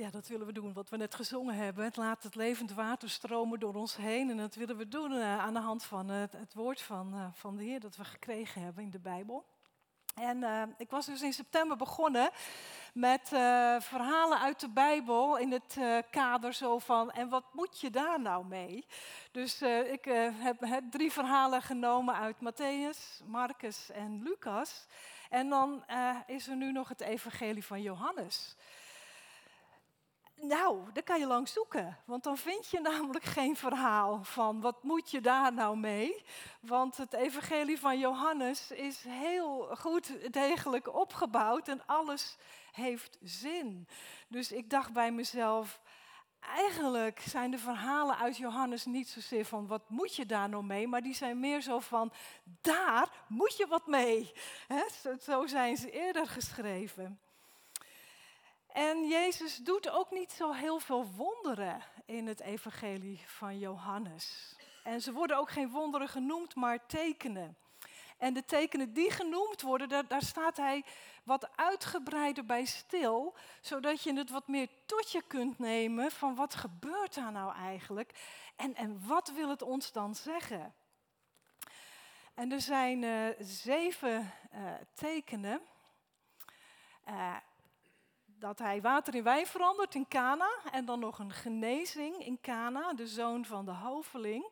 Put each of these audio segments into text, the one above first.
Ja, dat willen we doen, wat we net gezongen hebben. Het laat het levend water stromen door ons heen. En dat willen we doen uh, aan de hand van uh, het woord van, uh, van de Heer dat we gekregen hebben in de Bijbel. En ik was dus in september begonnen met verhalen uit de Bijbel in het kader zo van, en wat moet je daar nou mee? Dus ik heb, heb drie verhalen genomen uit Matthäus, Marcus en Lucas. En dan is er nu nog het evangelie van Johannes. Nou, daar kan je lang zoeken, want dan vind je namelijk geen verhaal van wat moet je daar nou mee. Want het evangelie van Johannes is heel goed degelijk opgebouwd en alles heeft zin. Dus ik dacht bij mezelf, eigenlijk zijn de verhalen uit Johannes niet zozeer van wat moet je daar nou mee, maar die zijn meer zo van daar moet je wat mee. zo zijn ze eerder geschreven. En Jezus doet ook niet zo heel veel wonderen in het evangelie van Johannes. En ze worden ook geen wonderen genoemd, maar tekenen. En de tekenen die genoemd worden, daar, staat hij wat uitgebreider bij stil, zodat je het wat meer tot je kunt nemen van wat gebeurt daar nou eigenlijk en, en wat wil het ons dan zeggen. En er zijn uh, zeven uh, tekenen. Uh, dat hij water in wijn verandert in Cana en dan nog een genezing in Cana, de zoon van de hoveling.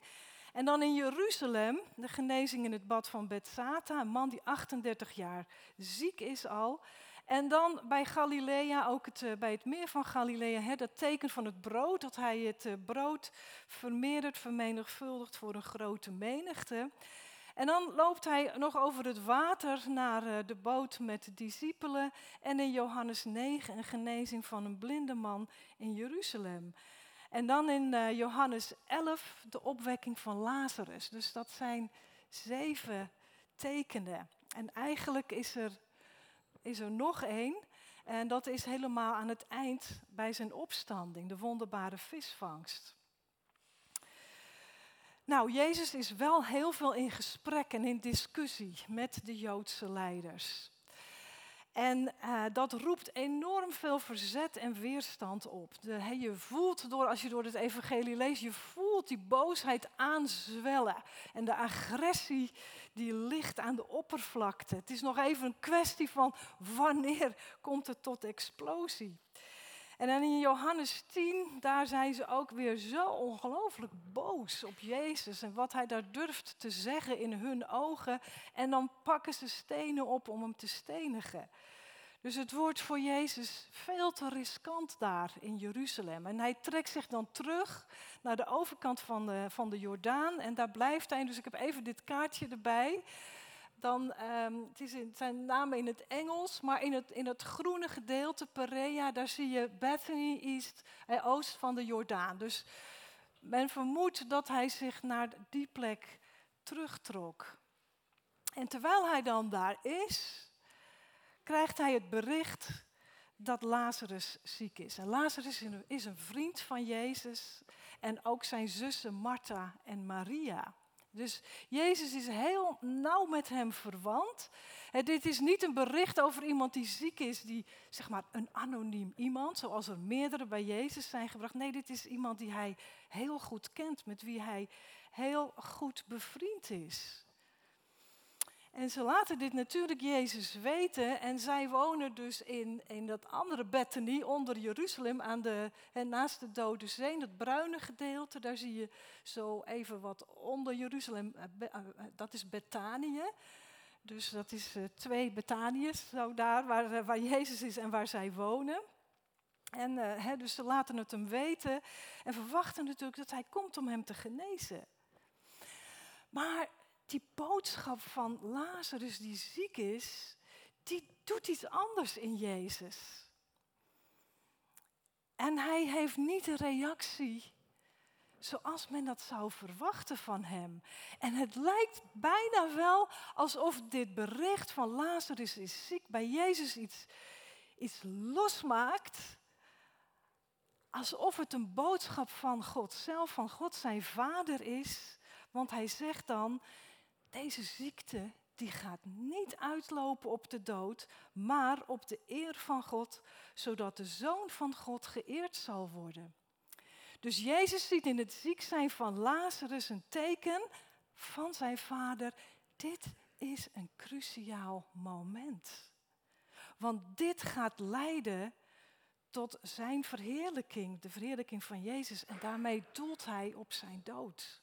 En dan in Jeruzalem de genezing in het bad van Bethsata, een man die 38 jaar ziek is al. En dan bij Galilea, ook het, eh, bij het meer van Galilea, hè, dat teken van het brood, dat hij het eh, brood vermeerdert, vermenigvuldigt voor een grote menigte. En dan loopt hij nog over het water naar eh, de boot met de discipelen. En in Johannes 9 een genezing van een blinde man in Jeruzalem. En dan in uh, Johannes 11 de opwekking van Lazarus. Dus dat zijn zeven tekenen. En eigenlijk is er, is er nog één. En dat is helemaal aan het eind bij zijn opstanding, de wonderbare visvangst. Nou, Jezus is wel heel veel in gesprek en in discussie met de Joodse leiders. En uh, dat roept enorm veel verzet en weerstand op. Je voelt door, als je door het evangelie leest, je voelt die boosheid aanzwellen. En de agressie die ligt aan de oppervlakte. Het is nog even een kwestie van wanneer komt het tot explosie. En dan in Johannes 10, daar zijn ze ook weer zo ongelooflijk boos op Jezus en wat hij daar durft te zeggen in hun ogen. En dan pakken ze stenen op om hem te stenigen. Dus het wordt voor Jezus veel te riskant daar in Jeruzalem. En hij trekt zich dan terug naar de overkant van de, van de Jordaan en daar blijft hij. Dus ik heb even dit kaartje erbij dan, um, het, is zijn namen in het Engels, maar in het, in het groene gedeelte, Perea, daar zie je Bethany East, eh, oost van de Jordaan. Dus men vermoedt dat hij zich naar die plek terugtrok. En terwijl hij dan daar is, krijgt hij het bericht dat Lazarus ziek is. En Lazarus is een vriend van Jezus en ook zijn zussen Martha en Maria. Dus Jezus is heel nauw met hem verwant. En dit is niet een bericht over iemand die ziek is, die zeg maar een anoniem iemand, zoals er meerdere bij Jezus zijn gebracht. Nee, dit is iemand die hij heel goed kent, met wie hij heel goed bevriend is. En ze laten dit natuurlijk Jezus weten en zij wonen dus in, in dat andere Bethany onder Jeruzalem, aan de, en naast de Dode Zee, dat bruine gedeelte. Daar zie je zo even wat onder Jeruzalem, eh, eh, eh, dat is Bethanië. Dus dat is twee Bethaniërs, zo daar waar, waar Jezus is en waar zij wonen. En dus ze laten het hem weten en verwachten natuurlijk dat hij komt om hem te genezen. Maar die boodschap van Lazarus die ziek is, die doet iets anders in Jezus. En hij heeft niet de reactie zoals men dat zou verwachten van hem. En het lijkt bijna wel alsof dit bericht van Lazarus is ziek bij Jezus iets, iets losmaakt. Alsof het een boodschap van God zelf, van God zijn vader is. Want hij zegt dan, deze ziekte, die gaat niet uitlopen op de dood, maar op de eer van God, zodat de Zoon van God geëerd zal worden. Dus Jezus ziet in het ziek zijn van Lazarus een teken van zijn vader. Dit is een cruciaal moment. Want dit gaat leiden tot zijn verheerlijking, de verheerlijking van Jezus. En daarmee doelt hij op zijn dood.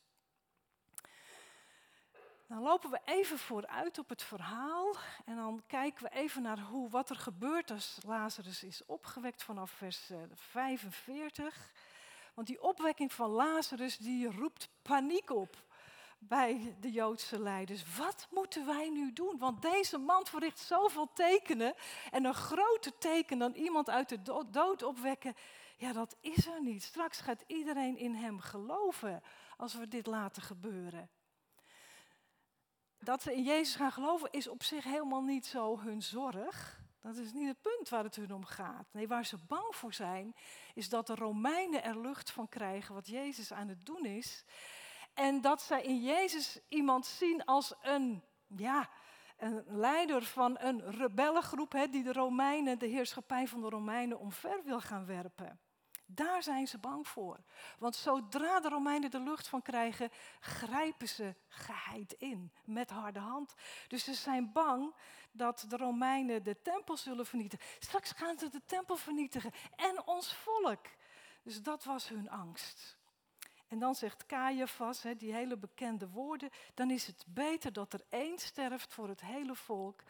Dan lopen we even vooruit op het verhaal en dan kijken we even naar hoe, wat er gebeurt als Lazarus is opgewekt vanaf vers 45. Eh, Want die opwekking van Lazarus die roept paniek op bij de Joodse leiders. Wat moeten wij nu doen? Want deze man verricht zoveel tekenen en een groter teken dan iemand uit de dood opwekken. Ja, dat is er niet. Straks gaat iedereen in hem geloven als we dit laten gebeuren dat ze in Jezus gaan geloven is op zich helemaal niet zo hun zorg. Dat is niet het punt waar het hun om gaat. Nee, waar ze bang voor zijn, is dat de Romeinen er lucht van krijgen wat Jezus aan het doen is. En dat zij in Jezus iemand zien als een, ja, een leider van een rebellengroep hè, die de Romeinen, de heerschappij van de Romeinen omver wil gaan werpen. Daar zijn ze bang voor. Want zodra de Romeinen de lucht van krijgen, grijpen ze geheid in met harde hand. Dus ze zijn bang dat de Romeinen de tempel zullen vernietigen. Straks gaan ze de tempel vernietigen en ons volk. Dus dat was hun angst. En dan zegt Caiaphas, die hele bekende woorden, dan is het beter dat er één sterft voor het hele volk,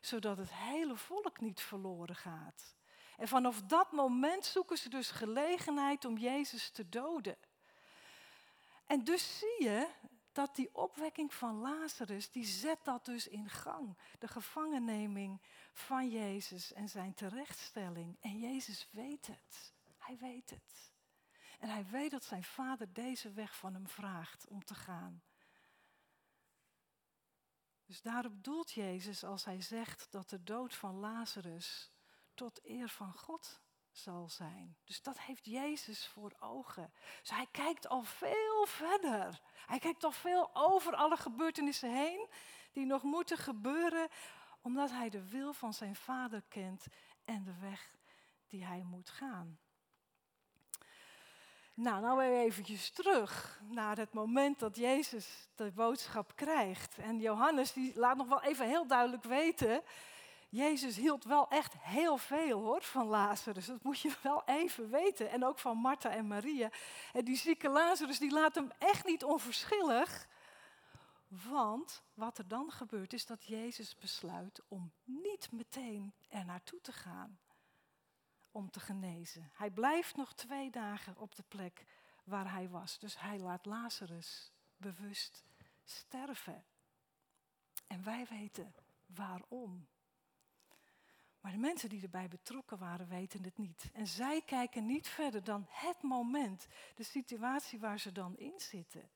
zodat het hele volk niet verloren gaat. En vanaf dat moment zoeken ze dus gelegenheid om Jezus te doden. En dus zie je dat die opwekking van Lazarus, die zet dat dus in gang. De gevangenneming van Jezus en zijn terechtstelling. En Jezus weet het. Hij weet het. En hij weet dat zijn vader deze weg van hem vraagt om te gaan. Dus daarop doelt Jezus als hij zegt dat de dood van Lazarus tot eer van God zal zijn. Dus dat heeft Jezus voor ogen. Dus hij kijkt al veel verder. Hij kijkt al veel over alle gebeurtenissen heen die nog moeten gebeuren, omdat hij de wil van zijn vader kent en de weg die hij moet gaan. Nou, nou weer eventjes terug naar het moment dat Jezus de boodschap krijgt. En Johannes die laat nog wel even heel duidelijk weten Jezus hield wel echt heel veel hoor van Lazarus. Dat moet je wel even weten. En ook van Martha en Maria. En die zieke Lazarus die laat hem echt niet onverschillig. Want wat er dan gebeurt is dat Jezus besluit om niet meteen er naartoe te gaan. Om te genezen. Hij blijft nog twee dagen op de plek waar hij was. Dus hij laat Lazarus bewust sterven. En wij weten waarom. Maar de mensen die erbij betrokken waren, weten het niet. En zij kijken niet verder dan het moment, de situatie waar ze dan in zitten.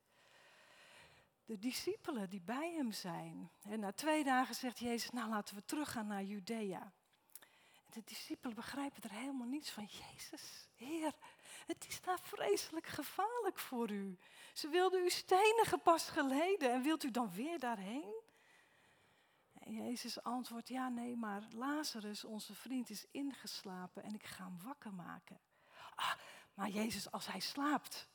De discipelen die bij hem zijn. En na twee dagen zegt Jezus, nou laten we teruggaan naar Judea. De discipelen begrijpen er helemaal niets van. Jezus, Heer, het is daar vreselijk gevaarlijk voor u. Ze wilden u stenigen pas geleden en wilt u dan weer daarheen? En Jezus antwoordt, ja nee, maar Lazarus, onze vriend, is ingeslapen en ik ga hem wakker maken. Ah, maar Jezus, als hij slaapt,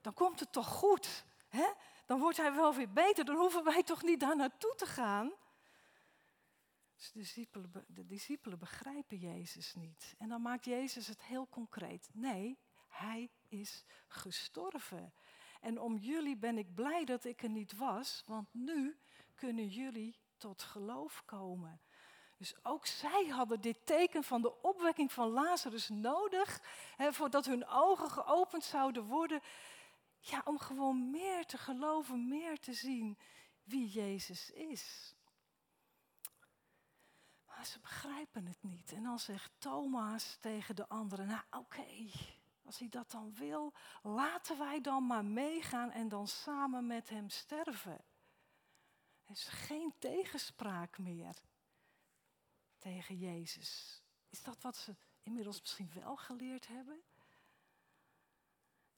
dan komt het toch goed? Hè? Dan wordt hij wel weer beter, dan hoeven wij toch niet daar naartoe te gaan? Dus de discipelen, de discipelen begrijpen Jezus niet. En dan maakt Jezus het heel concreet. Nee, hij is gestorven. En om jullie ben ik blij dat ik er niet was, want nu kunnen jullie tot geloof komen. Dus ook zij hadden dit teken van de opwekking van Lazarus nodig, hè, voordat hun ogen geopend zouden worden, ja, om gewoon meer te geloven, meer te zien wie Jezus is. Maar ze begrijpen het niet. En dan zegt Thomas tegen de anderen, nou oké, als hij dat dan wil, laten wij dan maar meegaan en dan samen met hem sterven. Is geen tegenspraak meer tegen Jezus. Is dat wat ze inmiddels misschien wel geleerd hebben?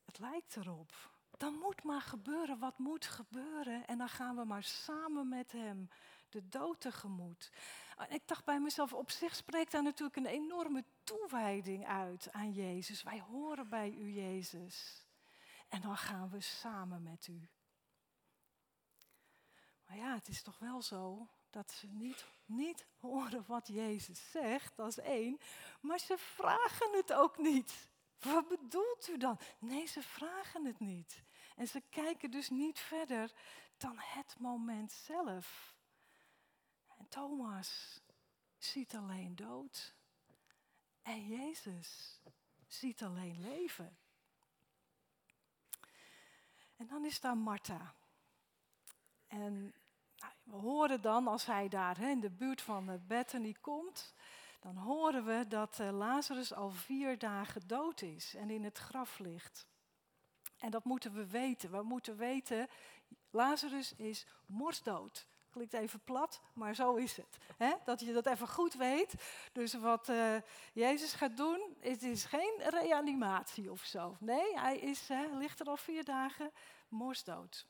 Het lijkt erop. Dan moet maar gebeuren wat moet gebeuren. En dan gaan we maar samen met Hem de dood tegemoet. Ik dacht bij mezelf, op zich spreekt daar natuurlijk een enorme toewijding uit aan Jezus. Wij horen bij u, Jezus. En dan gaan we samen met u. Maar ja, het is toch wel zo dat ze niet, niet horen wat Jezus zegt, dat is één. Maar ze vragen het ook niet. Wat bedoelt u dan? Nee, ze vragen het niet. En ze kijken dus niet verder dan het moment zelf. En Thomas ziet alleen dood. En Jezus ziet alleen leven. En dan is daar Martha. En nou, we horen dan, als hij daar in de buurt van Bethany komt, dan horen we dat eh, Lazarus al vier dagen dood is en in het graf ligt. En dat moeten we weten. We moeten weten, Lazarus is morsdood. Klinkt even plat, maar zo is het. Hè? Dat je dat even goed weet. Dus wat uh, Jezus gaat doen, het is geen reanimatie of zo. Nee, hij is, ligt er al vier dagen morsdood.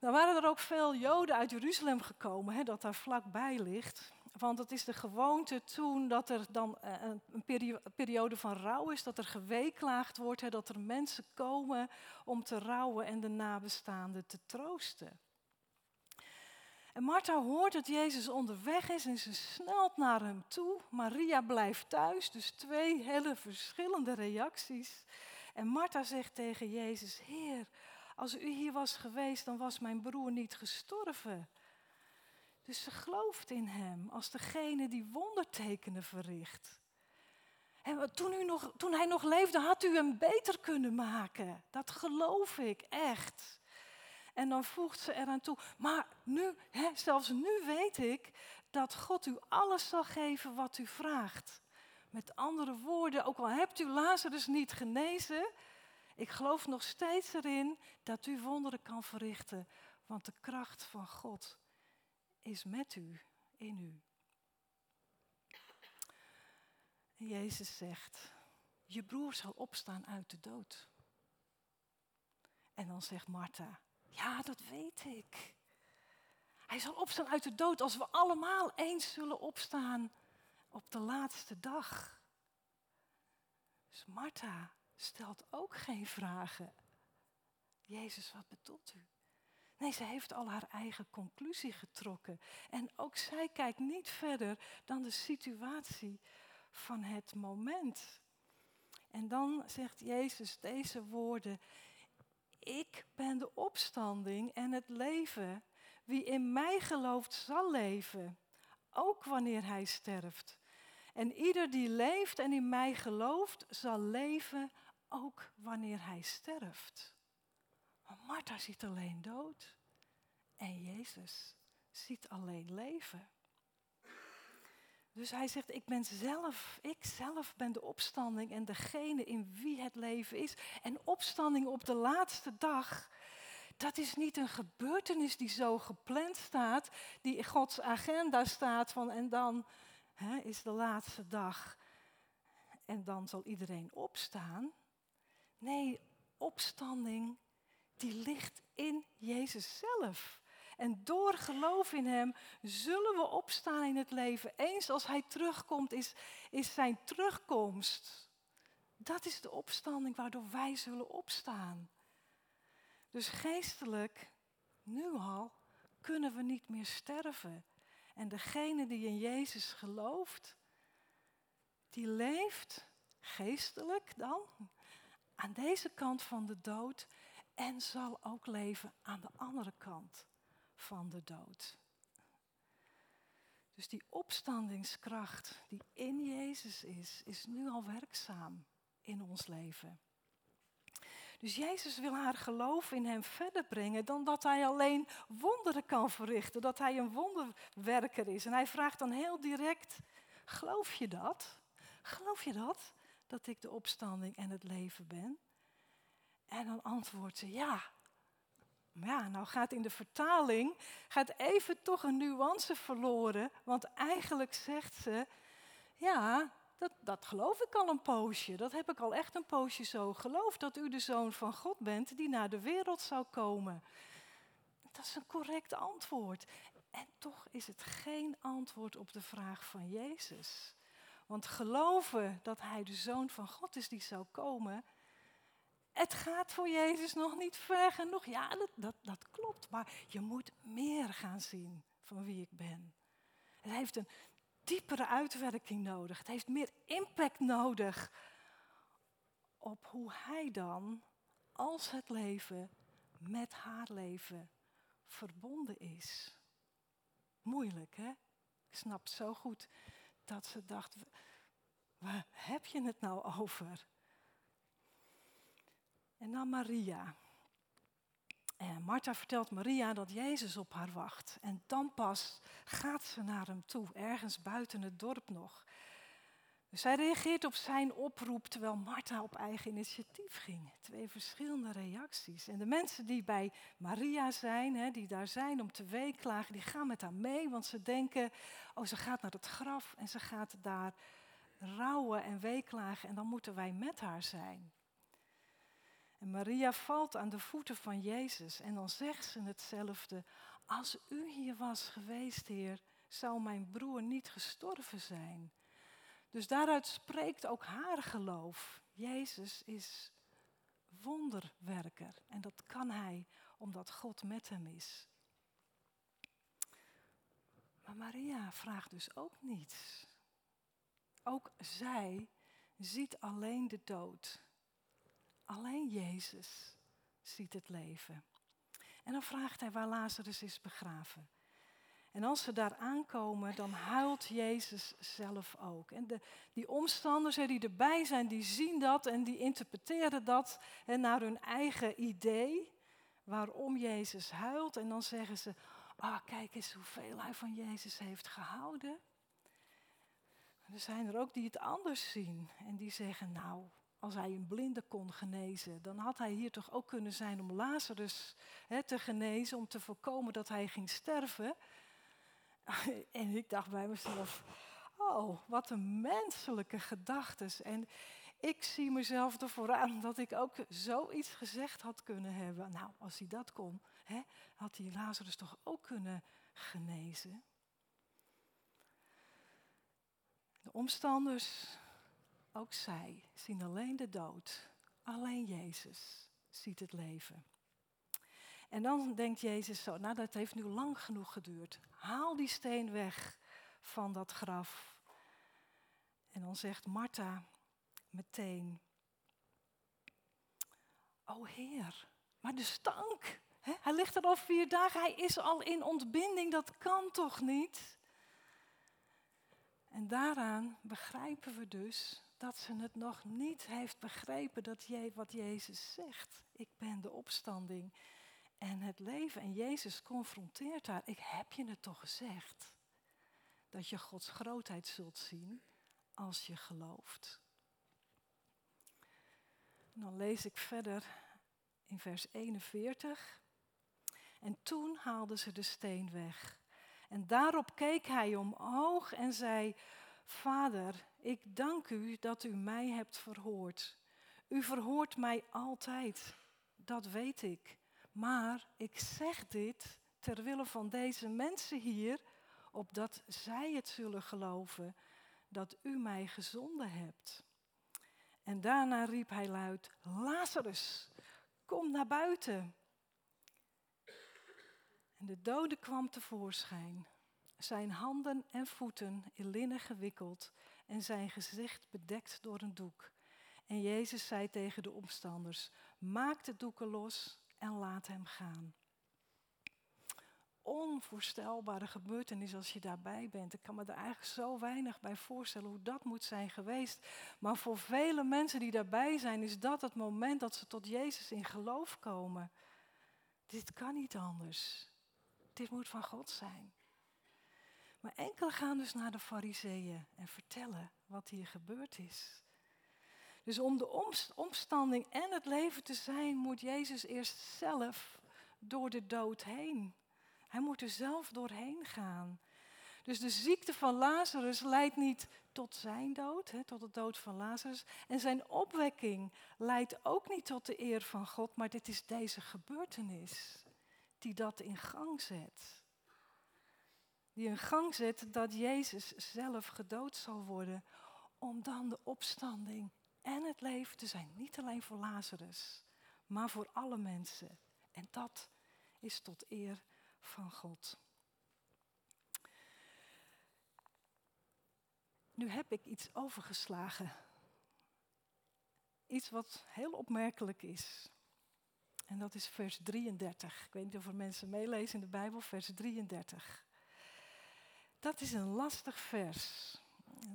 Dan waren er ook veel Joden uit Jeruzalem gekomen, hè, dat daar vlakbij ligt. Want het is de gewoonte toen dat er dan eh, een periode van rouw is, dat er geweeklaagd wordt, hè, dat er mensen komen om te rouwen en de nabestaanden te troosten. En Martha hoort dat Jezus onderweg is en ze snelt naar hem toe. Maria blijft thuis, dus twee hele verschillende reacties. En Martha zegt tegen Jezus, Heer, als u hier was geweest, dan was mijn broer niet gestorven. Dus ze gelooft in hem als degene die wondertekenen verricht. En toen, u nog, toen hij nog leefde, had u hem beter kunnen maken. Dat geloof ik echt. En dan voegt ze eraan toe, maar nu, hè, zelfs nu weet ik dat God u alles zal geven wat u vraagt. Met andere woorden, ook al hebt u Lazarus niet genezen, ik geloof nog steeds erin dat u wonderen kan verrichten, want de kracht van God is met u, in u. En Jezus zegt, je broer zal opstaan uit de dood. En dan zegt Martha, ja, dat weet ik. Hij zal opstaan uit de dood als we allemaal eens zullen opstaan op de laatste dag. Dus Martha stelt ook geen vragen. Jezus, wat bedoelt u? Nee, ze heeft al haar eigen conclusie getrokken. En ook zij kijkt niet verder dan de situatie van het moment. En dan zegt Jezus deze woorden. Ik ben de opstanding en het leven. Wie in mij gelooft zal leven, ook wanneer hij sterft. En ieder die leeft en in mij gelooft, zal leven ook wanneer hij sterft. Maar Martha ziet alleen dood en Jezus ziet alleen leven. Dus hij zegt, ik ben zelf, ik zelf ben de opstanding en degene in wie het leven is. En opstanding op de laatste dag, dat is niet een gebeurtenis die zo gepland staat, die in Gods agenda staat van en dan hè, is de laatste dag en dan zal iedereen opstaan. Nee, opstanding die ligt in Jezus zelf. En door geloof in Hem zullen we opstaan in het leven. Eens als Hij terugkomt, is, is Zijn terugkomst. Dat is de opstanding waardoor wij zullen opstaan. Dus geestelijk, nu al, kunnen we niet meer sterven. En degene die in Jezus gelooft, die leeft geestelijk dan aan deze kant van de dood en zal ook leven aan de andere kant van de dood. Dus die opstandingskracht die in Jezus is, is nu al werkzaam in ons leven. Dus Jezus wil haar geloof in Hem verder brengen dan dat Hij alleen wonderen kan verrichten, dat Hij een wonderwerker is. En Hij vraagt dan heel direct, geloof je dat? Geloof je dat? Dat ik de opstanding en het leven ben? En dan antwoordt ze ja. Ja, nou gaat in de vertaling, gaat even toch een nuance verloren. Want eigenlijk zegt ze, ja, dat, dat geloof ik al een poosje. Dat heb ik al echt een poosje zo geloofd. Dat u de zoon van God bent die naar de wereld zou komen. Dat is een correct antwoord. En toch is het geen antwoord op de vraag van Jezus. Want geloven dat Hij de Zoon van God is die zou komen, het gaat voor Jezus nog niet ver genoeg. Ja, dat, dat, dat klopt, maar je moet meer gaan zien van wie ik ben. Het heeft een diepere uitwerking nodig. Het heeft meer impact nodig op hoe Hij dan, als het leven, met haar leven verbonden is. Moeilijk, hè? Ik snap zo goed dat ze dacht, waar heb je het nou over? En dan Maria. En Martha vertelt Maria dat Jezus op haar wacht. En dan pas gaat ze naar hem toe, ergens buiten het dorp nog. Zij reageert op zijn oproep terwijl Martha op eigen initiatief ging. Twee verschillende reacties. En de mensen die bij Maria zijn, hè, die daar zijn om te weeklagen, die gaan met haar mee, want ze denken, oh ze gaat naar het graf en ze gaat daar rouwen en weeklagen en dan moeten wij met haar zijn. En Maria valt aan de voeten van Jezus en dan zegt ze hetzelfde. Als u hier was geweest, Heer, zou mijn broer niet gestorven zijn. Dus daaruit spreekt ook haar geloof. Jezus is wonderwerker en dat kan hij omdat God met hem is. Maar Maria vraagt dus ook niets. Ook zij ziet alleen de dood. Alleen Jezus ziet het leven. En dan vraagt hij waar Lazarus is begraven. En als ze daar aankomen, dan huilt Jezus zelf ook. En de, die omstanders die erbij zijn, die zien dat en die interpreteren dat naar hun eigen idee waarom Jezus huilt. En dan zeggen ze, ah kijk eens hoeveel hij van Jezus heeft gehouden. er zijn er ook die het anders zien en die zeggen, nou, als hij een blinde kon genezen, dan had hij hier toch ook kunnen zijn om Lazarus te genezen, om te voorkomen dat hij ging sterven. En ik dacht bij mezelf, oh, wat een menselijke gedachtes. En ik zie mezelf ervoor aan dat ik ook zoiets gezegd had kunnen hebben. Nou, als hij dat kon, hè, had hij Lazarus toch ook kunnen genezen. De omstanders, ook zij, zien alleen de dood. Alleen Jezus ziet het leven. En dan denkt Jezus zo, nou dat heeft nu lang genoeg geduurd. Haal die steen weg van dat graf. En dan zegt Martha meteen, o Heer, maar de stank, hè? hij ligt er al vier dagen, hij is al in ontbinding, dat kan toch niet? En daaraan begrijpen we dus dat ze het nog niet heeft begrepen dat wat Jezus zegt. Ik ben de opstanding en het leven. En Jezus confronteert haar. Ik heb je het toch gezegd. Dat je Gods grootheid zult zien als je gelooft. Dan lees ik verder in vers 41. En toen haalden ze de steen weg. En daarop keek hij omhoog en zei: Vader, ik dank u dat u mij hebt verhoord. U verhoort mij altijd, dat weet ik. Maar ik zeg dit ter wille van deze mensen hier, opdat zij het zullen geloven dat u mij gezonden hebt. En daarna riep hij luid, Lazarus, kom naar buiten. En de dode kwam tevoorschijn, zijn handen en voeten in linnen gewikkeld en zijn gezicht bedekt door een doek. En Jezus zei tegen de omstanders, maak de doeken los en laat hem gaan. Onvoorstelbare gebeurtenis als je daarbij bent. Ik kan me er eigenlijk zo weinig bij voorstellen hoe dat moet zijn geweest. Maar voor vele mensen die daarbij zijn, is dat het moment dat ze tot Jezus in geloof komen. Dit kan niet anders. Dit moet van God zijn. Maar enkele gaan dus naar de fariseeën en vertellen wat hier gebeurd is. Dus om de omstanding en het leven te zijn, moet Jezus eerst zelf door de dood heen. Hij moet er zelf doorheen gaan. Dus de ziekte van Lazarus leidt niet tot zijn dood, hè, tot de dood van Lazarus. En zijn opwekking leidt ook niet tot de eer van God, maar dit is deze gebeurtenis die dat in gang zet. Die in gang zet dat Jezus zelf gedood zal worden om dan de opstanding en het leven te zijn. Niet alleen voor Lazarus, maar voor alle mensen. En dat is tot eer van God. Nu heb ik iets overgeslagen. Iets wat heel opmerkelijk is. En dat is vers 33. Ik weet niet of er mensen meelezen in de Bijbel, vers 33. Dat is een lastig vers.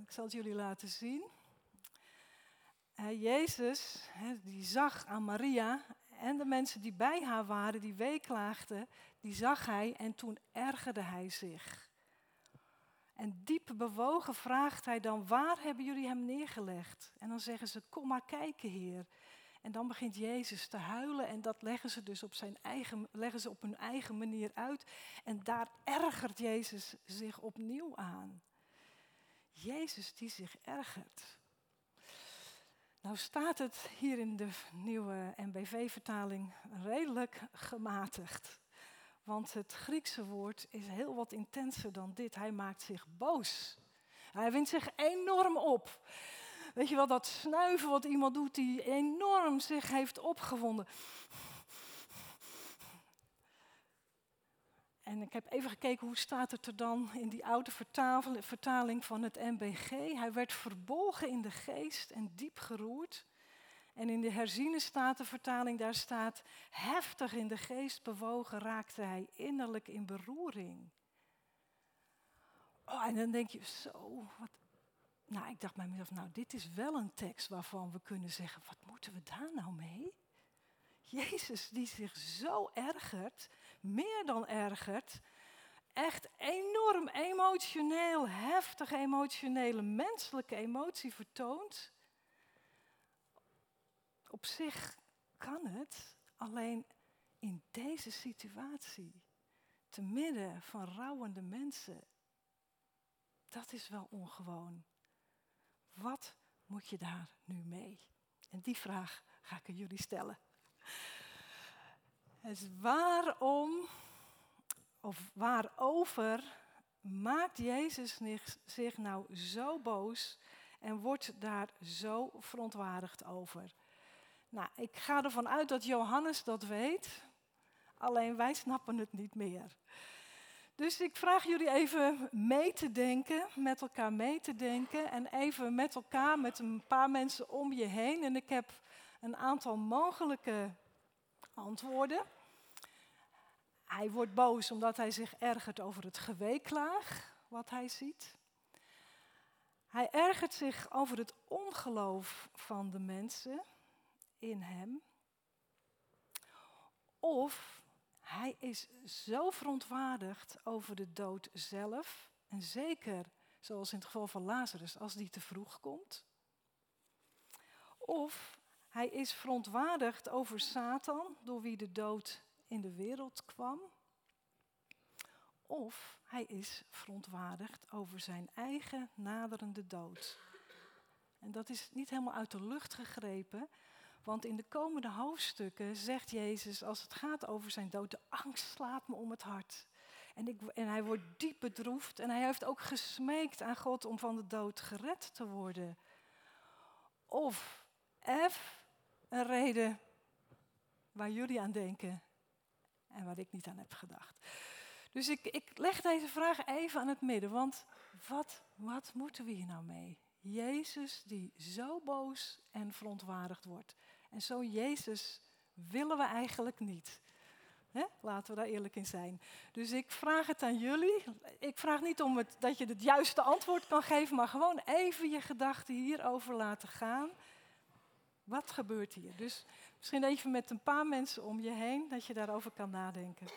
Ik zal het jullie laten zien. Jezus, die zag aan Maria en de mensen die bij haar waren, die weeklaagden, die zag hij en toen ergerde hij zich. En diep bewogen vraagt hij dan, waar hebben jullie hem neergelegd? En dan zeggen ze, kom maar kijken, Heer. En dan begint Jezus te huilen en dat leggen ze dus op, zijn eigen, leggen ze op hun eigen manier uit. En daar ergert Jezus zich opnieuw aan. Jezus die zich ergert. Nou staat het hier in de nieuwe NBV-vertaling redelijk gematigd. Want het Griekse woord is heel wat intenser dan dit. Hij maakt zich boos. Hij wint zich enorm op. Weet je wel, dat snuiven wat iemand doet die enorm zich heeft opgewonden. En ik heb even gekeken hoe staat het er dan in die oude vertaling van het MBG. Hij werd verbolgen in de geest en diep geroerd. En in de herziene statenvertaling daar staat, heftig in de geest bewogen raakte hij innerlijk in beroering. Oh, en dan denk je, zo, wat. Nou, ik dacht bij mezelf, nou, dit is wel een tekst waarvan we kunnen zeggen, wat moeten we daar nou mee? Jezus die zich zo ergert, meer dan ergert, echt enorm emotioneel, heftig emotionele, menselijke emotie vertoont. Op zich kan het, alleen in deze situatie, te midden van rouwende mensen, dat is wel ongewoon. Wat moet je daar nu mee? En die vraag ga ik aan jullie stellen. Dus waarom of waarover maakt Jezus zich nou zo boos en wordt daar zo verontwaardigd over? Nou, ik ga ervan uit dat Johannes dat weet, alleen wij snappen het niet meer. Dus ik vraag jullie even mee te denken, met elkaar mee te denken en even met elkaar, met een paar mensen om je heen. En ik heb een aantal mogelijke antwoorden. Hij wordt boos omdat hij zich ergert over het geweeklaag wat hij ziet. Hij ergert zich over het ongeloof van de mensen in hem. Of hij is zo verontwaardigd over de dood zelf. En zeker, zoals in het geval van Lazarus, als die te vroeg komt. Of hij is verontwaardigd over Satan, door wie de dood in de wereld kwam. Of hij is verontwaardigd over zijn eigen naderende dood. En dat is niet helemaal uit de lucht gegrepen, want in de komende hoofdstukken zegt Jezus, als het gaat over zijn dood, de angst slaat me om het hart. En, ik, en hij wordt diep bedroefd en hij heeft ook gesmeekt aan God om van de dood gered te worden. Of F, een reden waar jullie aan denken en waar ik niet aan heb gedacht. Dus ik, ik leg deze vraag even aan het midden, want wat, wat moeten we hier nou mee? Jezus die zo boos en verontwaardigd wordt. En zo Jezus willen we eigenlijk niet. Laten we daar eerlijk in zijn. Dus ik vraag het aan jullie. Ik vraag niet om het, dat je het juiste antwoord kan geven, maar gewoon even je gedachten hierover laten gaan. Wat gebeurt hier? Dus misschien even met een paar mensen om je heen, dat je daarover kan nadenken.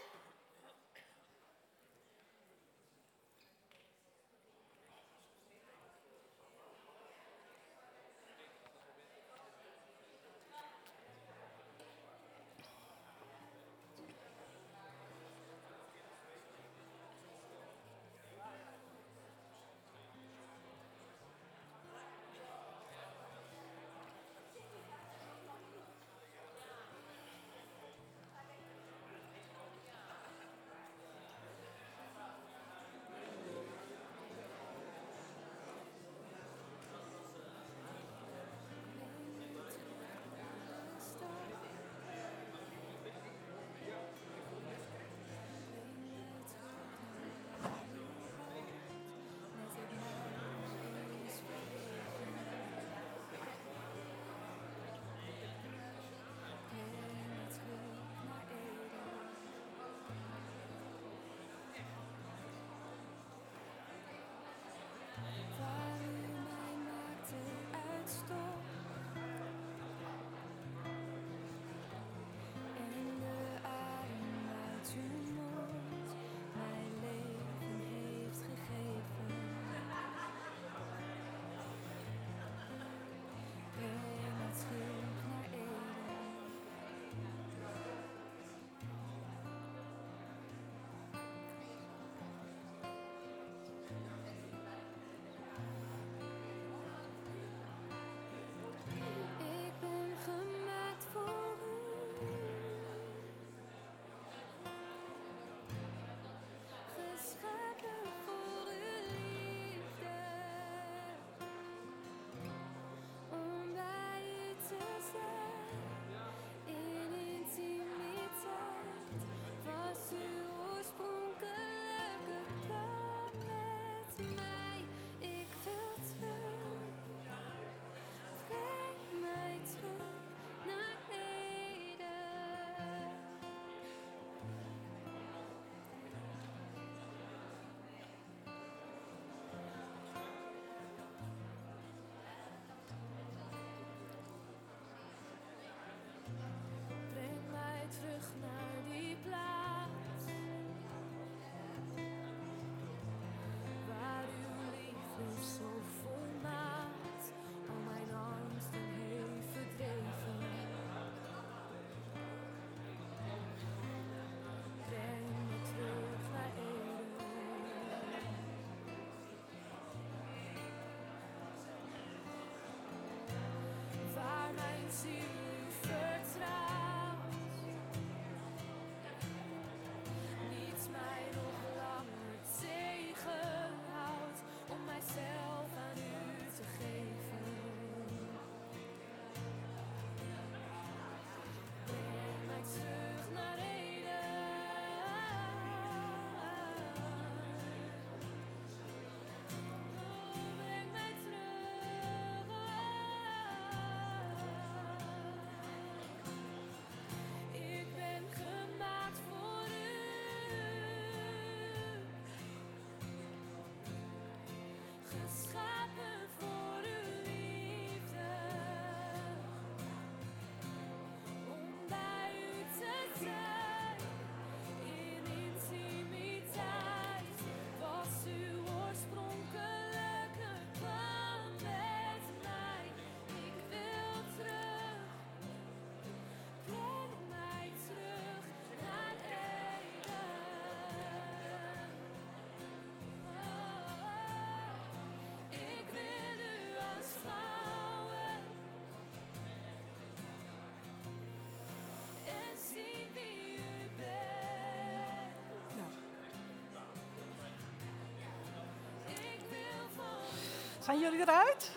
Zijn jullie eruit?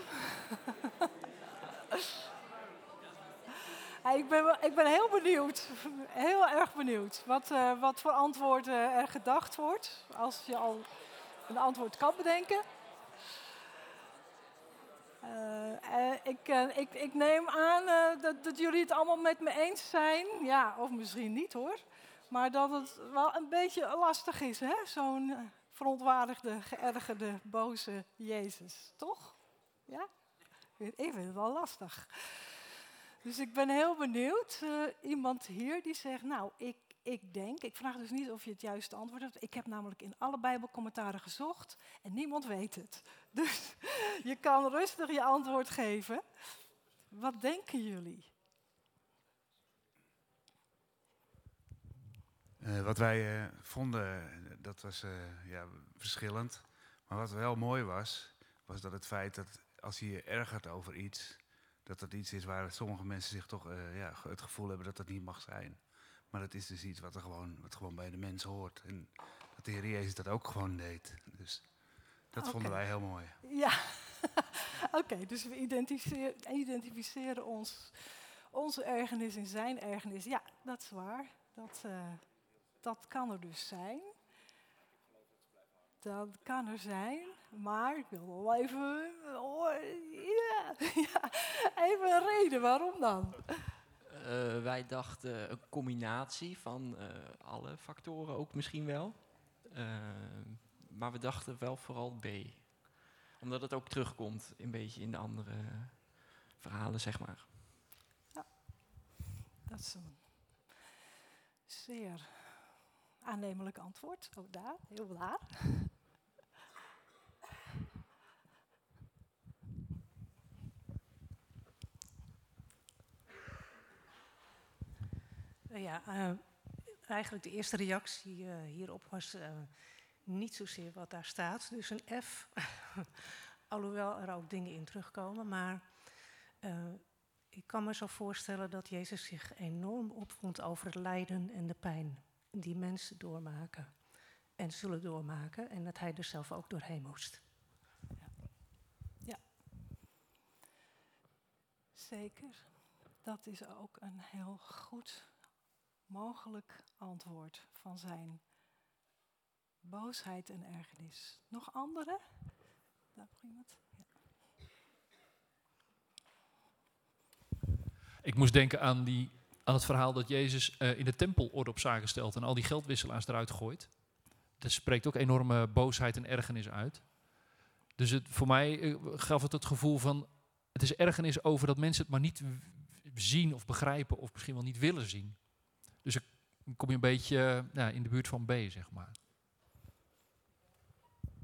ik, ben, ik ben heel benieuwd, heel erg benieuwd, wat, uh, wat voor antwoord uh, er gedacht wordt. Als je al een antwoord kan bedenken. Uh, ik, ik, ik, neem aan dat, dat, jullie het allemaal met me eens zijn. Ja, of misschien niet hoor. Maar dat het wel een beetje lastig is, hè? Zo'n verontwaardigde, geërgerde, boze Jezus. Toch? Ja? Ik vind het wel lastig. Dus ik ben heel benieuwd. Uh, iemand hier die zegt, nou, ik, ik denk, ik vraag dus niet of je het juiste antwoord hebt. Ik heb namelijk in alle Bijbelcommentaren gezocht en niemand weet het. Dus je kan rustig je antwoord geven. Wat denken jullie? Uh, wat wij uh, vonden, dat was ja, verschillend. Maar wat wel mooi was, was dat het feit dat als je je ergert over iets, dat dat iets is waar sommige mensen zich toch uh, ja, het gevoel hebben dat dat niet mag zijn. Maar dat is dus iets wat, er gewoon, wat gewoon bij de mens hoort. En dat de Heer Jezus dat ook gewoon deed. Dus dat vonden wij heel mooi. Ja, oké. dus we identificeren, identificeren ons, onze ergernis in zijn ergernis. Ja, dat is waar. Dat, uh, dat kan er dus zijn. Dat kan er zijn, maar ik wil wel even, oh, ja, ja, even een reden. Waarom dan? Uh, wij dachten een combinatie van uh, alle factoren ook misschien wel. Uh, maar we dachten wel vooral B. Omdat het ook terugkomt een beetje in de andere verhalen, zeg maar. Ja, dat is een zeer aannemelijk antwoord. Ook daar, heel waar. Ja, uh, eigenlijk de eerste reactie uh, hierop was uh, niet zozeer wat daar staat, dus een F. Alhoewel er ook dingen in terugkomen, maar ik kan me zo voorstellen dat Jezus zich enorm opvond over het lijden en de pijn die mensen doormaken en zullen doormaken en dat hij er zelf ook doorheen moest. Ja, ja. zeker. Dat is ook een heel goed mogelijk antwoord van zijn boosheid en ergernis. Nog andere? Daar. Ik moest denken aan, die, aan het verhaal dat Jezus uh, in de tempel orde op zaken stelt en al die geldwisselaars eruit gooit. Dat spreekt ook enorme boosheid en ergernis uit. Dus het, voor mij uh, gaf het het gevoel van, het is ergernis over dat mensen het maar niet zien of begrijpen of misschien wel niet willen zien. Dus dan kom je een beetje ja, in de buurt van B, zeg maar.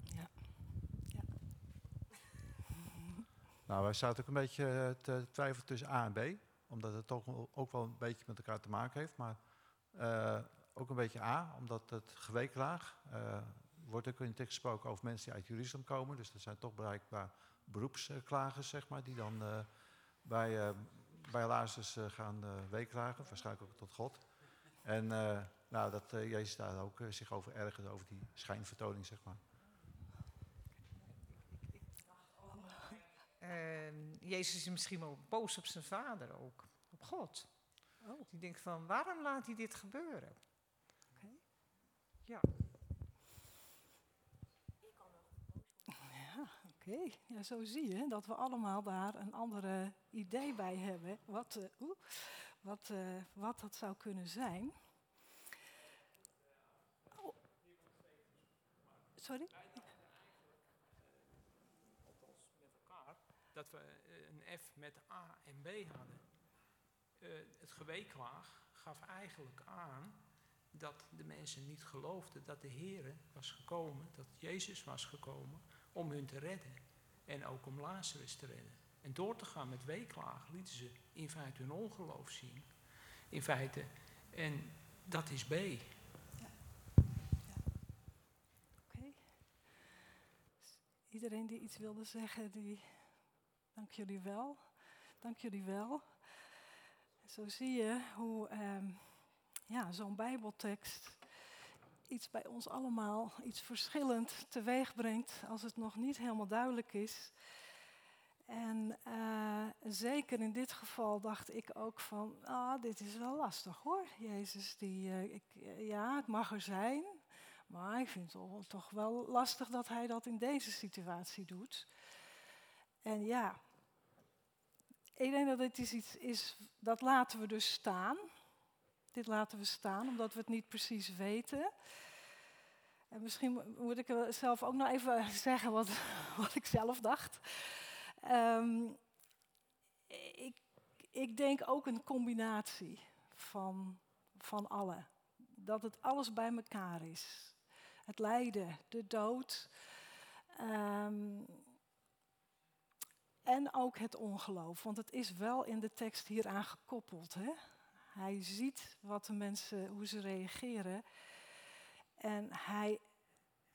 Ja. ja. Nou, wij zaten ook een beetje te twijfelen tussen A en B. Omdat het toch ook wel een beetje met elkaar te maken heeft. Maar uh, ook een beetje A, omdat het geweeklaag... Uh, wordt ook in de tekst gesproken over mensen die uit Jeruzalem komen. Dus dat zijn toch bereikbaar beroepsklagers, zeg maar, die dan uh, bij, bij Lazarus gaan weeklagen. Waarschijnlijk ook tot God. En uh, nou, dat uh, Jezus daar ook uh, zich over ergerde, over die schijnvertoning, zeg maar. Jezus is misschien wel boos op zijn vader ook, op God. Oh. Die denkt van, waarom laat hij dit gebeuren? Okay. Ja. Ja, oké. Okay. Ja, zo zie je dat we allemaal daar een andere idee bij hebben. Wat, uh, wat, uh, wat dat zou kunnen zijn. Oh. Sorry? Althans, met elkaar, dat we eh, een F met A en B hadden. Uh, het geweeklaag gaf eigenlijk aan dat de mensen niet geloofden dat de Heer was gekomen, dat Jezus was gekomen om hun te redden. En ook om Lazarus te redden. En door te gaan met weeklagen lieten ze in feite hun ongeloof zien. In feite. En dat is B. Ja. ja. Oké. Iedereen die iets wilde zeggen, die. Dank jullie wel. Dank jullie wel. Zo zie je hoe um, ja, zo'n Bijbeltekst iets bij ons allemaal, iets verschillend teweeg brengt als het nog niet helemaal duidelijk is. En eh, zeker in dit geval dacht ik ook van, ah, dit is wel lastig hoor. Jezus, die, eh, ik, eh, ja, het mag er zijn, maar ik vind het toch, wel lastig dat hij dat in deze situatie doet. En ja, ik denk dat dit is iets is, dat laten we dus staan. Dit laten we staan, omdat we het niet precies weten. En misschien moet ik zelf ook nog even zeggen wat, wat ik zelf dacht. Ehm, ik, ik denk ook een combinatie van, van alle. Dat het alles bij elkaar is. Het lijden, de dood. ehm, en ook het ongeloof. Want het is wel in de tekst hieraan gekoppeld. Hè? Hij ziet wat de mensen, hoe ze reageren. En hij,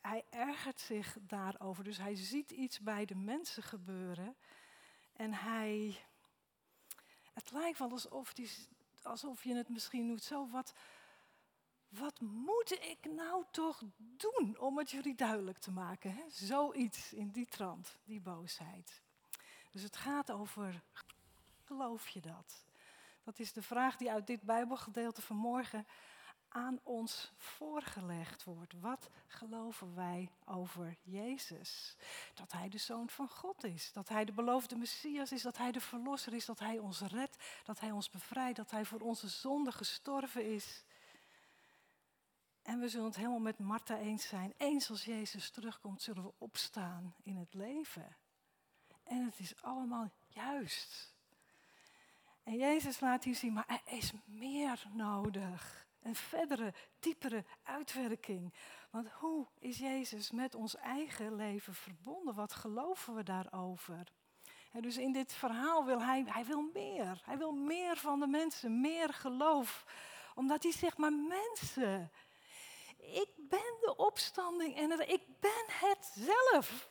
hij ergert zich daarover. Dus hij ziet iets bij de mensen gebeuren. En hij. Het lijkt wel alsof, die, alsof je het misschien doet zo. Wat, wat moet ik nou toch doen om het jullie duidelijk te maken? Hè? Zoiets in die trant, die boosheid. Dus het gaat over, geloof je dat? Dat is de vraag die uit dit Bijbelgedeelte vanmorgen aan ons voorgelegd wordt. Wat geloven wij over Jezus? Dat Hij de Zoon van God is, dat Hij de beloofde Messias is, dat Hij de Verlosser is, dat Hij ons redt, dat Hij ons bevrijdt, dat Hij voor onze zonde gestorven is. En we zullen het helemaal met Martha eens zijn. Eens als Jezus terugkomt, zullen we opstaan in het leven. En het is allemaal juist. En Jezus laat hier zien, maar er is meer nodig. Een verdere, diepere uitwerking. Want hoe is Jezus met ons eigen leven verbonden? Wat geloven we daarover? Dus in dit verhaal wil hij, hij wil meer. Hij wil meer van de mensen, meer geloof. Omdat hij zegt, maar mensen, ik ben de opstanding en ik ben het zelf.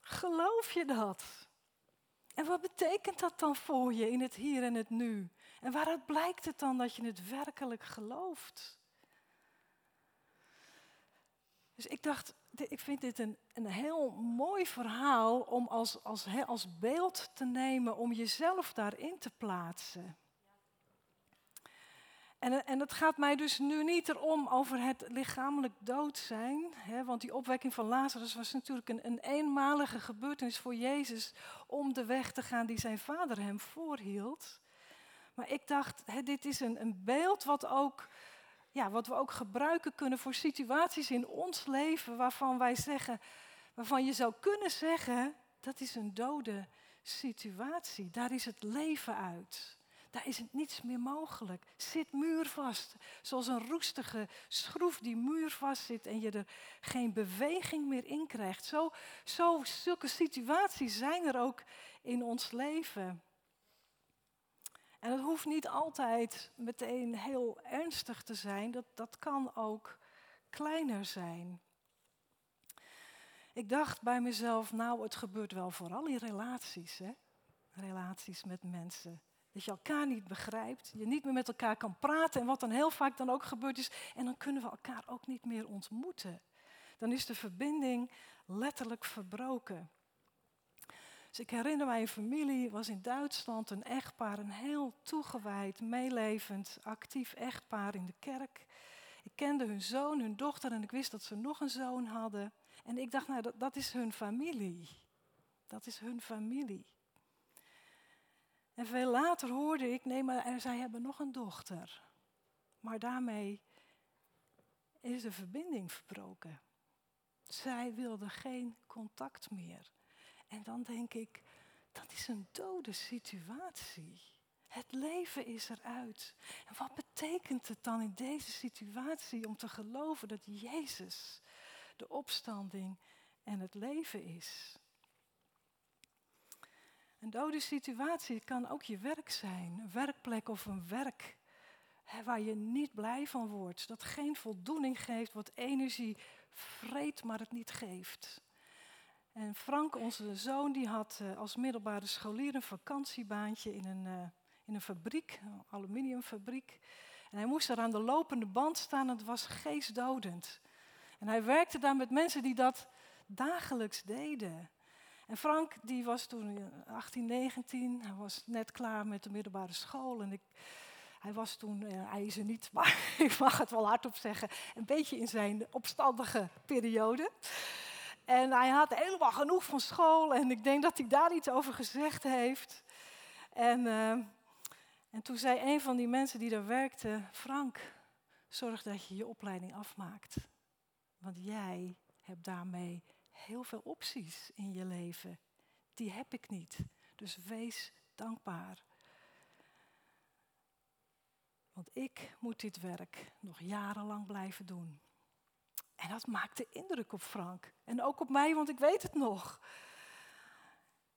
Geloof je dat? En wat betekent dat dan voor je in het hier en het nu? En waaruit blijkt het dan dat je het werkelijk gelooft? Dus ik dacht, ik vind dit een, een heel mooi verhaal om als, als, als beeld te nemen, om jezelf daarin te plaatsen. En, en het gaat mij dus nu niet erom over het lichamelijk dood zijn. Hè, want die opwekking van Lazarus was natuurlijk een, een eenmalige gebeurtenis voor Jezus om de weg te gaan die zijn vader hem voorhield. Maar ik dacht, hè, dit is een, een beeld wat, ook, ja, wat we ook gebruiken kunnen voor situaties in ons leven waarvan wij zeggen, waarvan je zou kunnen zeggen, dat is een dode situatie. Daar is het leven uit. Daar is het niets meer mogelijk. Zit muurvast. Zoals een roestige schroef die muurvast zit en je er geen beweging meer in krijgt. Zo, zo, zulke situaties zijn er ook in ons leven. En het hoeft niet altijd meteen heel ernstig te zijn. Dat, dat kan ook kleiner zijn. Ik dacht bij mezelf, nou, het gebeurt wel vooral in relaties. Hè? Relaties met mensen. Dat je elkaar niet begrijpt, je niet meer met elkaar kan praten. En wat dan heel vaak dan ook gebeurt is, en dan kunnen we elkaar ook niet meer ontmoeten. Dan is de verbinding letterlijk verbroken. Dus ik herinner mij een familie, was in Duitsland een echtpaar, een heel toegewijd, meelevend, actief echtpaar in de kerk. Ik kende hun zoon, hun dochter en ik wist dat ze nog een zoon hadden. En ik dacht, nou, dat, dat is hun familie. Dat is hun familie. En veel later hoorde ik, nee, maar zij hebben nog een dochter. Maar daarmee is de verbinding verbroken. Zij wilden geen contact meer. En dan denk ik, dat is een dode situatie. Het leven is eruit. En wat betekent het dan in deze situatie om te geloven dat Jezus de opstanding en het leven is? Een dode situatie kan ook je werk zijn, een werkplek of een werk waar je niet blij van wordt, dat geen voldoening geeft, wat energie vreet, maar het niet geeft. En Frank, onze zoon, die had uh, als middelbare scholier een vakantiebaantje in een, uh, in een fabriek, een aluminiumfabriek. En hij moest daar aan de lopende band staan en het was geestdodend. En hij werkte daar met mensen die dat dagelijks deden. En Frank, die was toen 18, 19. Hij was net klaar met de middelbare school. En ik, hij was toen, hij is er niet, maar ik mag het wel hardop zeggen, een beetje in zijn opstandige periode. En hij had helemaal genoeg van school en ik denk dat hij daar iets over gezegd heeft. En, uh, en toen zei een van die mensen die daar werkte, Frank, zorg dat je je opleiding afmaakt. Want jij hebt daarmee heel veel opties in je leven. Die heb ik niet. Dus wees dankbaar. Want ik moet dit werk nog jarenlang blijven doen. En dat maakte indruk op Frank. En ook op mij, want ik weet het nog.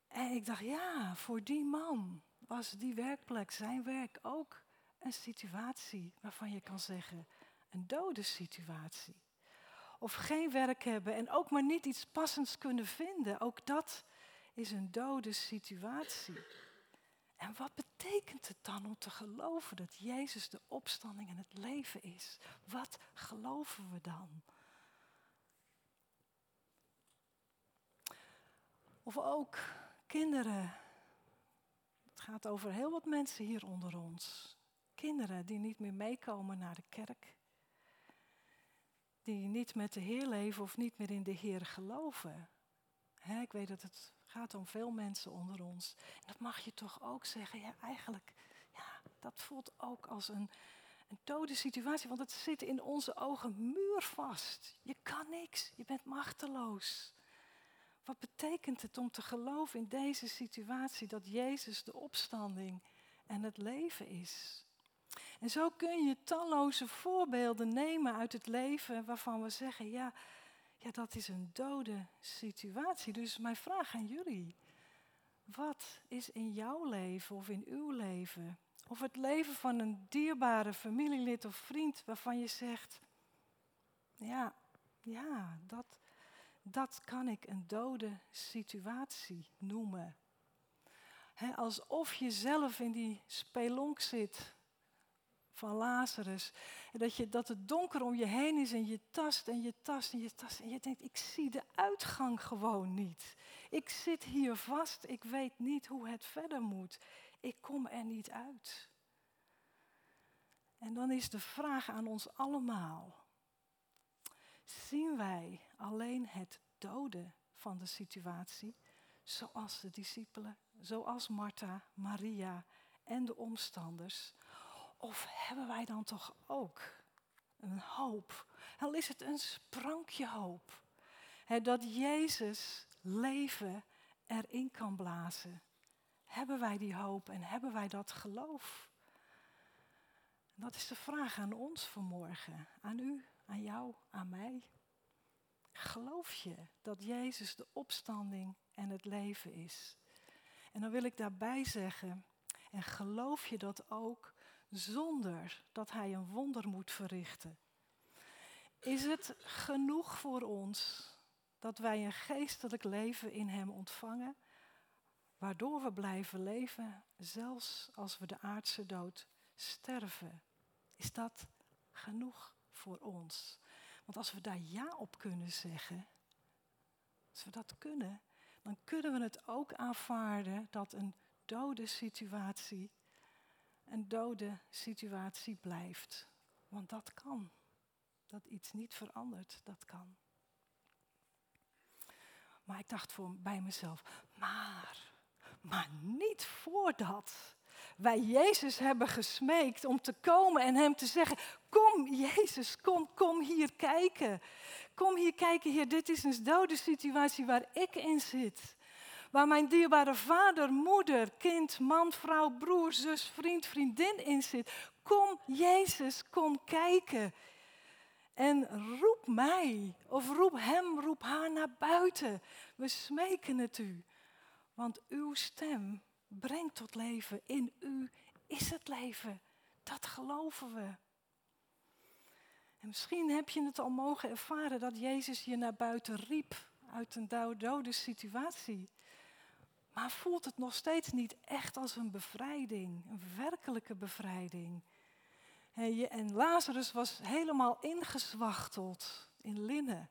En ik dacht, ja, voor die man was die werkplek, zijn werk, ook een situatie waarvan je kan zeggen, een dode situatie. Of geen werk hebben en ook maar niet iets passends kunnen vinden. Ook dat is een dode situatie. En wat betekent het dan om te geloven dat Jezus de opstanding en het leven is? Wat geloven we dan? Of ook kinderen. Het gaat over heel wat mensen hier onder ons. Kinderen die niet meer meekomen naar de kerk. Die niet met de Heer leven of niet meer in de Heer geloven. ik weet dat het gaat om veel mensen onder ons. En dat mag je toch ook zeggen. Ja, eigenlijk, ja, dat voelt ook als een, een dode situatie. Want het zit in onze ogen muurvast. Je kan niks. Je bent machteloos. Wat betekent het om te geloven in deze situatie dat Jezus de opstanding en het leven is? En zo kun je talloze voorbeelden nemen uit het leven waarvan we zeggen, ja, ja, dat is een dode situatie. Dus mijn vraag aan jullie, wat is in jouw leven of in uw leven, of het leven van een dierbare familielid of vriend waarvan je zegt, ja, ja, dat, dat kan ik een dode situatie noemen. alsof je zelf in die spelonk zit van Lazarus. En dat, je, dat het donker om je heen is en je tast en je tast en je tast. En je denkt, ik zie de uitgang gewoon niet. Ik zit hier vast, ik weet niet hoe het verder moet. Ik kom er niet uit. En dan is de vraag aan ons allemaal. Zien wij alleen het dode van de situatie, zoals de discipelen, zoals Martha, Maria en de omstanders? Of hebben wij dan toch ook een hoop? Al is het een sprankje hoop. dat Jezus leven erin kan blazen. Hebben wij die hoop en hebben wij dat geloof? Dat is de vraag aan ons vanmorgen, aan u, aan jou, aan mij. Geloof je dat Jezus de opstanding en het leven is? En dan wil ik daarbij zeggen, en geloof je dat ook zonder dat Hij een wonder moet verrichten? Is het genoeg voor ons dat wij een geestelijk leven in Hem ontvangen, waardoor we blijven leven, zelfs als we de aardse dood sterven? Is dat genoeg voor ons? Want als we daar ja op kunnen zeggen, als we dat kunnen, dan kunnen we het ook aanvaarden dat een dode situatie een dode situatie blijft. Want dat kan. Dat iets niet verandert, dat kan. Maar ik dacht voor, bij mezelf, maar, maar niet voordat wij Jezus hebben gesmeekt om te komen en Hem te zeggen, kom Jezus, kom, kom hier kijken. Kom hier kijken, Heer, dit is een dode situatie waar ik in zit. Waar mijn dierbare vader, moeder, kind, man, vrouw, broer, zus, vriend, vriendin in zit. Kom Jezus, kom kijken. En roep mij, of roep hem, roep haar naar buiten. We smeken het u. Want uw stem brengt tot leven. In u is het leven. Dat geloven we. En misschien heb je het al mogen ervaren dat Jezus je naar buiten riep uit een dode situatie. Maar voelt het nog steeds niet echt als een bevrijding, een werkelijke bevrijding. En Lazarus was helemaal ingezwachteld in linnen.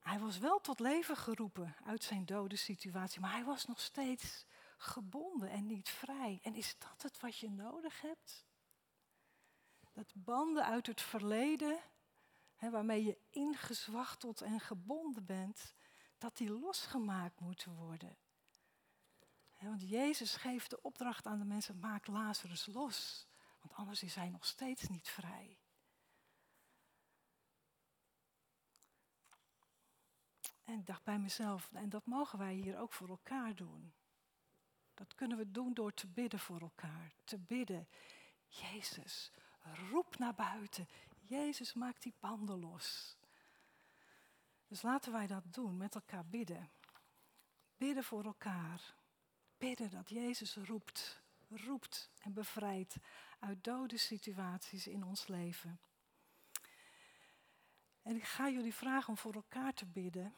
Hij was wel tot leven geroepen uit zijn dode situatie, maar hij was nog steeds gebonden en niet vrij. En is dat het wat je nodig hebt? Dat banden uit het verleden, hè, waarmee je ingezwachteld en gebonden bent, dat die losgemaakt moeten worden. Want Jezus geeft de opdracht aan de mensen, maak Lazarus los. Want anders is hij nog steeds niet vrij. En ik dacht bij mezelf, en dat mogen wij hier ook voor elkaar doen. Dat kunnen we doen door te bidden voor elkaar. Te bidden, Jezus, roep naar buiten. Jezus, maak die banden los. Dus laten wij dat doen, met elkaar bidden. Bidden voor elkaar. Bidden dat Jezus roept, roept en bevrijdt uit dode situaties in ons leven. En ik ga jullie vragen om voor elkaar te bidden,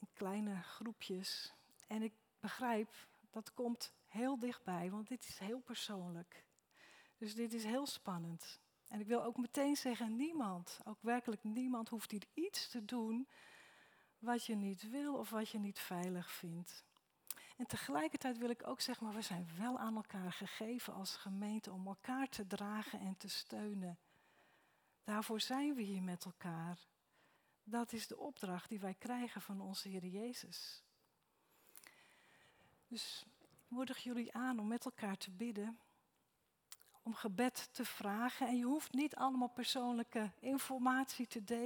in kleine groepjes. En ik begrijp, dat komt heel dichtbij, want dit is heel persoonlijk. Dus dit is heel spannend. En ik wil ook meteen zeggen, niemand, ook werkelijk niemand, hoeft hier iets te doen wat je niet wil of wat je niet veilig vindt. En tegelijkertijd wil ik ook zeggen, maar we zijn wel aan elkaar gegeven als gemeente om elkaar te dragen en te steunen. Daarvoor zijn we hier met elkaar. Dat is de opdracht die wij krijgen van onze Heer Jezus. Dus ik moedig jullie aan om met elkaar te bidden, om gebed te vragen. En je hoeft niet allemaal persoonlijke informatie te delen.